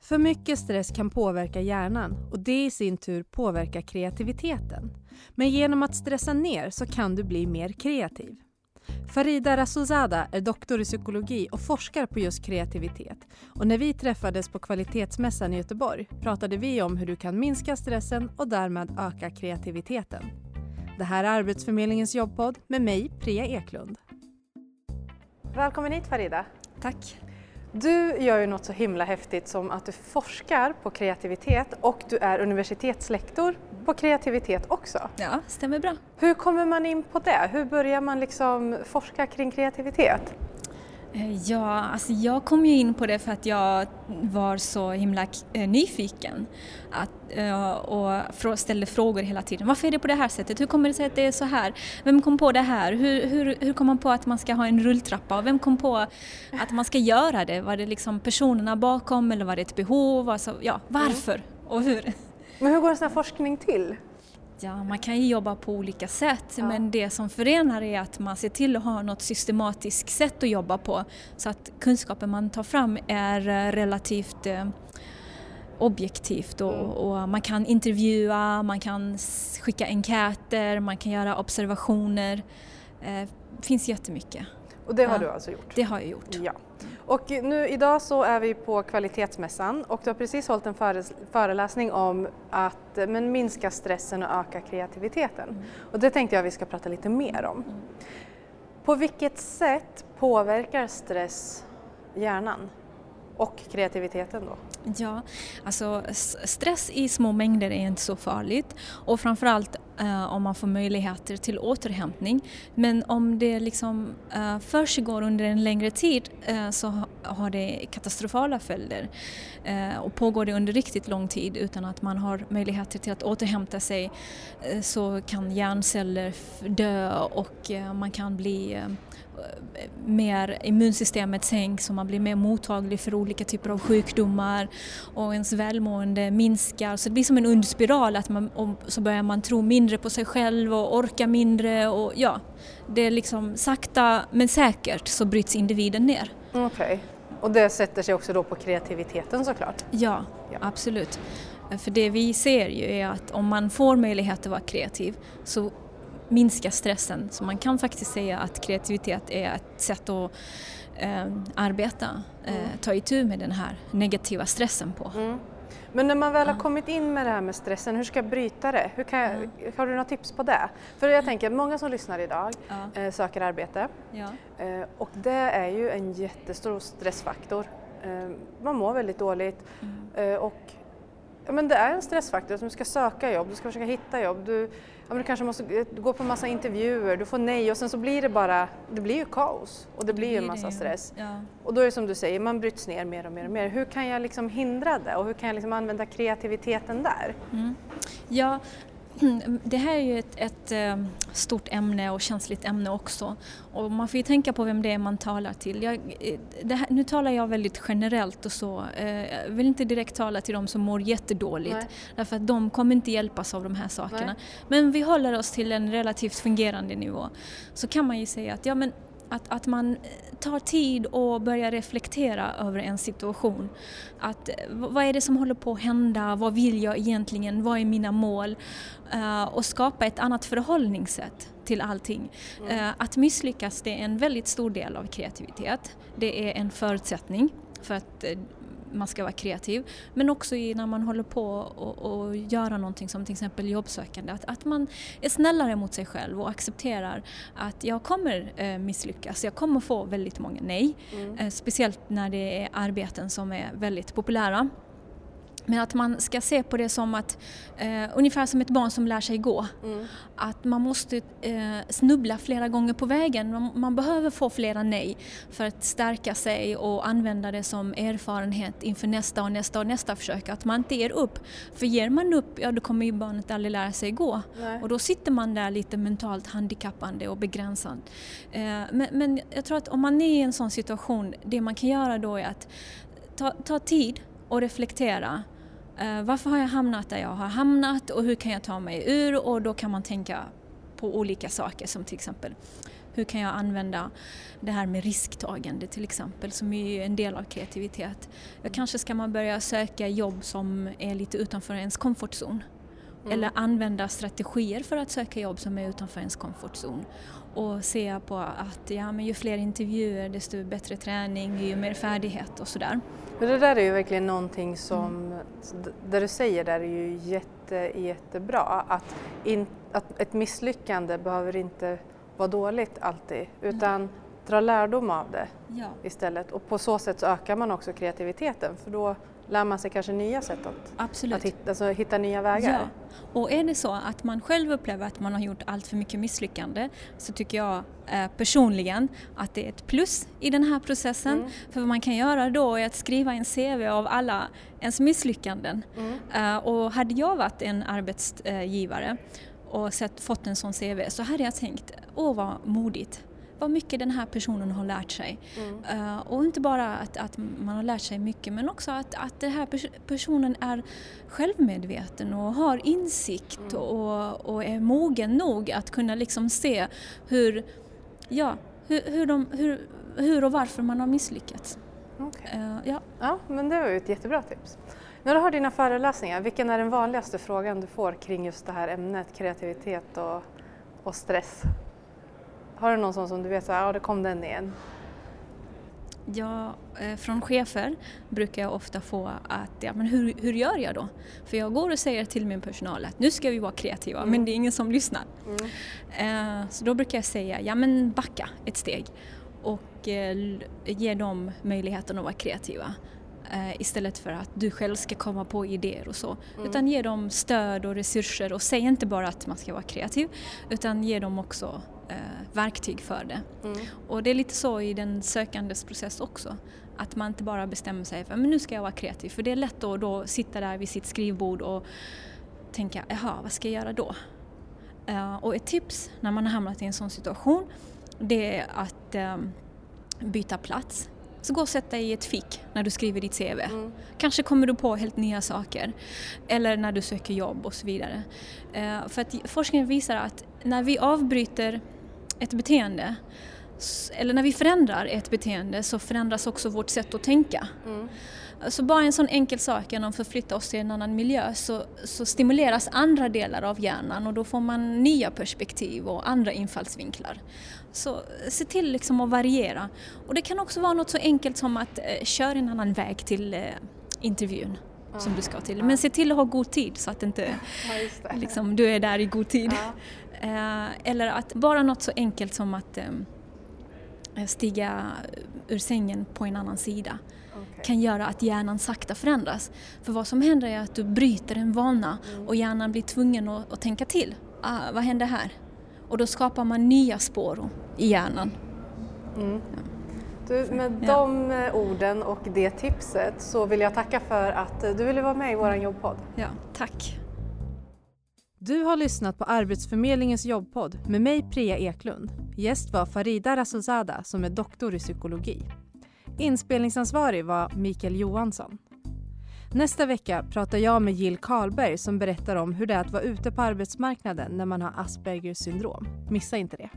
För mycket stress kan påverka hjärnan och det i sin tur påverkar kreativiteten. Men genom att stressa ner så kan du bli mer kreativ. Farida Rasulzada är doktor i psykologi och forskar på just kreativitet. Och när vi träffades på Kvalitetsmässan i Göteborg pratade vi om hur du kan minska stressen och därmed öka kreativiteten. Det här är Arbetsförmedlingens jobbpodd med mig, Priya Eklund. Välkommen hit Farida. Tack. Du gör ju något så himla häftigt som att du forskar på kreativitet och du är universitetslektor på kreativitet också. Ja, stämmer bra. Hur kommer man in på det? Hur börjar man liksom forska kring kreativitet? Eh, ja, alltså jag kom ju in på det för att jag var så himla eh, nyfiken att, eh, och ställde frågor hela tiden. Varför är det på det här sättet? Hur kommer det sig att det är så här? Vem kom på det här? Hur, hur, hur kom man på att man ska ha en rulltrappa? Och vem kom på att man ska göra det? Var det liksom personerna bakom eller var det ett behov? Alltså, ja, varför och hur? Men hur går en sån här forskning till? Ja, man kan ju jobba på olika sätt ja. men det som förenar är att man ser till att ha något systematiskt sätt att jobba på så att kunskapen man tar fram är eh, relativt eh, objektivt och, mm. och, man kan intervjua, man kan skicka enkäter, man kan göra observationer. Det eh, finns jättemycket. Och det har ja. du alltså gjort? Det har jag gjort. Ja. Och nu idag så är vi på Kvalitetsmässan och du har precis hållit en föreläsning om att men, minska stressen och öka kreativiteten. Mm. Och det tänkte jag vi ska prata lite mer om. Mm. På vilket sätt påverkar stress hjärnan? Och kreativiteten då? Ja, alltså stress i små mängder är inte så farligt och framförallt eh, om man får möjligheter till återhämtning. Men om det liksom eh, försiggår under en längre tid eh, så har det katastrofala följder. Eh, och pågår det under riktigt lång tid utan att man har möjligheter till att återhämta sig eh, så kan hjärnceller dö och eh, man kan bli mer immunsystemet sänks och man blir mer mottaglig för olika typer av sjukdomar och ens välmående minskar. Så det blir som en ond spiral att man, så börjar man tro mindre på sig själv och orka mindre och ja, det är liksom sakta men säkert så bryts individen ner. Okej, okay. och det sätter sig också då på kreativiteten såklart? Ja, ja, absolut. För det vi ser ju är att om man får möjlighet att vara kreativ så minska stressen. Så man kan faktiskt säga att kreativitet är ett sätt att eh, arbeta, eh, mm. ta itu med den här negativa stressen på. Mm. Men när man väl har kommit in med det här med stressen, hur ska jag bryta det? Hur kan jag, har du några tips på det? För jag tänker, många som lyssnar idag ja. eh, söker arbete ja. eh, och det är ju en jättestor stressfaktor. Eh, man mår väldigt dåligt mm. Och ja, men det är en stressfaktor. Du ska söka jobb, du ska försöka hitta jobb. Du, ja, men du kanske måste gå på massa intervjuer, du får nej och sen så blir det bara, det blir ju kaos och det blir ju en massa stress. Ja. Och då är det som du säger, man bryts ner mer och mer och mer. Hur kan jag liksom hindra det och hur kan jag liksom använda kreativiteten där? Mm. Ja, det här är ju ett, ett, ehm, stort ämne och känsligt ämne också. Och man får ju tänka på vem det är man talar till. Jag, eh, här, nu talar jag väldigt generellt och så. Eh, jag vill inte direkt tala till de som mår jättedåligt. Nej. Därför att de kommer inte hjälpas av de här sakerna. Nej. Men vi håller oss till en relativt fungerande nivå. Så kan man ju säga att ja, men att, att man tar tid och börjar reflektera över en situation. Att, vad är det som håller på att hända? Vad vill jag egentligen? Vad är mina mål? Uh, och skapa ett annat förhållningssätt till allting. Uh, att misslyckas det är en väldigt stor del av kreativitet. Det är en förutsättning för att man ska vara kreativ. Men också när man håller på och, och göra någonting som till exempel jobbsökande. Att, att man är snällare mot sig själv och accepterar att jag kommer eh, misslyckas. Jag kommer få väldigt många nej. Mm. Eh, speciellt när det är arbeten som är väldigt populära. Men att man ska se på det som att, eh, ungefär som ett barn som lär sig gå. Mm. Att man måste eh, snubbla flera gånger på vägen. Man, man, behöver få flera nej för att stärka sig och använda det som erfarenhet inför nästa och nästa och nästa försök. Att man inte ger upp. För ger man upp, ja då kommer ju barnet aldrig lära sig gå. Nej. Och då sitter man där lite mentalt handikappande och begränsad. Eh, men, men jag tror att om man är i en sån situation, det man kan göra då är att ta, ta tid och reflektera Eh, varför har jag hamnat där jag har hamnat och hur kan jag ta mig ur? Och då kan man tänka på olika saker som till exempel Hur kan jag använda det här med risktagande till exempel som är en del av kreativitet. Jag kanske ska man börja söka jobb som är lite utanför ens komfortzon. Mm. Eller använda strategier för att söka jobb som är utanför ens komfortzon. Och se på att ja, men ju fler intervjuer desto bättre träning, ju mer färdighet och sådär. Men det där är ju verkligen någonting som, mm. det du säger där är ju jätte, jättebra. Att, in, att ett misslyckande behöver inte vara dåligt alltid utan mm. Dra lärdom av det ja. istället. Och på så sätt så ökar man också kreativiteten för då lär man sig kanske nya sätt att, Absolut. att hitta, alltså, hitta nya vägar. Ja. Och är det så att man själv upplever att man har gjort allt för mycket misslyckande så tycker jag eh, personligen att det är ett plus i den här processen. Mm. För vad man kan göra då är att skriva en CV av alla ens misslyckanden. Mm. Eh, och hade jag varit en arbetsgivare och sett, fått en sån CV så hade jag tänkt, åh vad modigt vad mycket den här personen har lärt sig. Mm. Uh, och inte bara att, att man har lärt sig mycket men också att, att den här pers personen är självmedveten och har insikt mm. och, och är mogen nog att kunna liksom se hur, ja, hur, hur, de, hur, hur och varför man har misslyckats. Okay. Uh, eh, ja. ja, men det var ju ett jättebra tips. När du har dina föreläsningar, vilken är den vanligaste frågan du får kring just det här ämnet kreativitet och, och stress? Har du någon sån som du vet, så här, ja det kom den igen? Ja, eh, från chefer brukar jag ofta få att, ja men hur, hur gör jag då? För jag går och säger till min personal att nu ska vi vara kreativa, mm. men det är ingen som lyssnar. Mm. Eh, så då brukar jag säga, ja men backa ett steg och eh, ge dem möjligheten att vara kreativa. istället för att du själv ska komma på idéer och så. Mm. Utan ge dem stöd och resurser och säg inte bara att man ska vara kreativ utan ge dem också verktyg för det. Mm. Och det är lite så i den sökandes process också. Att man inte bara bestämmer sig för att nu ska jag vara kreativ. För det är lätt att då sitta där vid sitt skrivbord och tänka, jaha, vad ska jag göra då? Uh, och ett tips när man har hamnat i en sån situation det är att um, byta plats. Så gå och sätt dig i ett fik när du skriver ditt CV. Mm. Kanske kommer du på helt nya saker. Eller när du söker jobb och så vidare. Uh, för att forskningen visar att när vi avbryter ett beteende eller när vi förändrar ett beteende så förändras också vårt sätt att tänka. Mm. Så bara en sån enkel sak genom att förflytta oss till en annan miljö så, så, stimuleras andra delar av hjärnan och då får man nya perspektiv och andra infallsvinklar. Så se till liksom att variera. Och det kan också vara något så enkelt som att eh, köra en annan väg till eh, intervjun som du ska till. Men se till att ha god tid så att inte ja, liksom, du är där i god tid. Ja. Eh, eller att bara något så enkelt som att eh, stiga ur sängen på en annan sida okay. kan göra att hjärnan sakta förändras. För vad som händer är att du bryter en vana mm. och hjärnan blir tvungen att, att tänka till. Ah, vad händer här? Och då skapar man nya spår i hjärnan. Mm. Ja. Du, med ja. de eh, orden och det tipset så vill jag tacka för att du ville vara med i vår jobbpodd. Ja, tack. Du har lyssnat på Arbetsförmedlingens jobbpodd med mig Priya Eklund. Gäst var Farida Rasulzada som är doktor i psykologi. Inspelningsansvarig var Mikael Johansson. Nästa vecka pratar jag med Jill Karlberg som berättar om hur det är att vara ute på arbetsmarknaden när man har Aspergers syndrom. Missa inte det.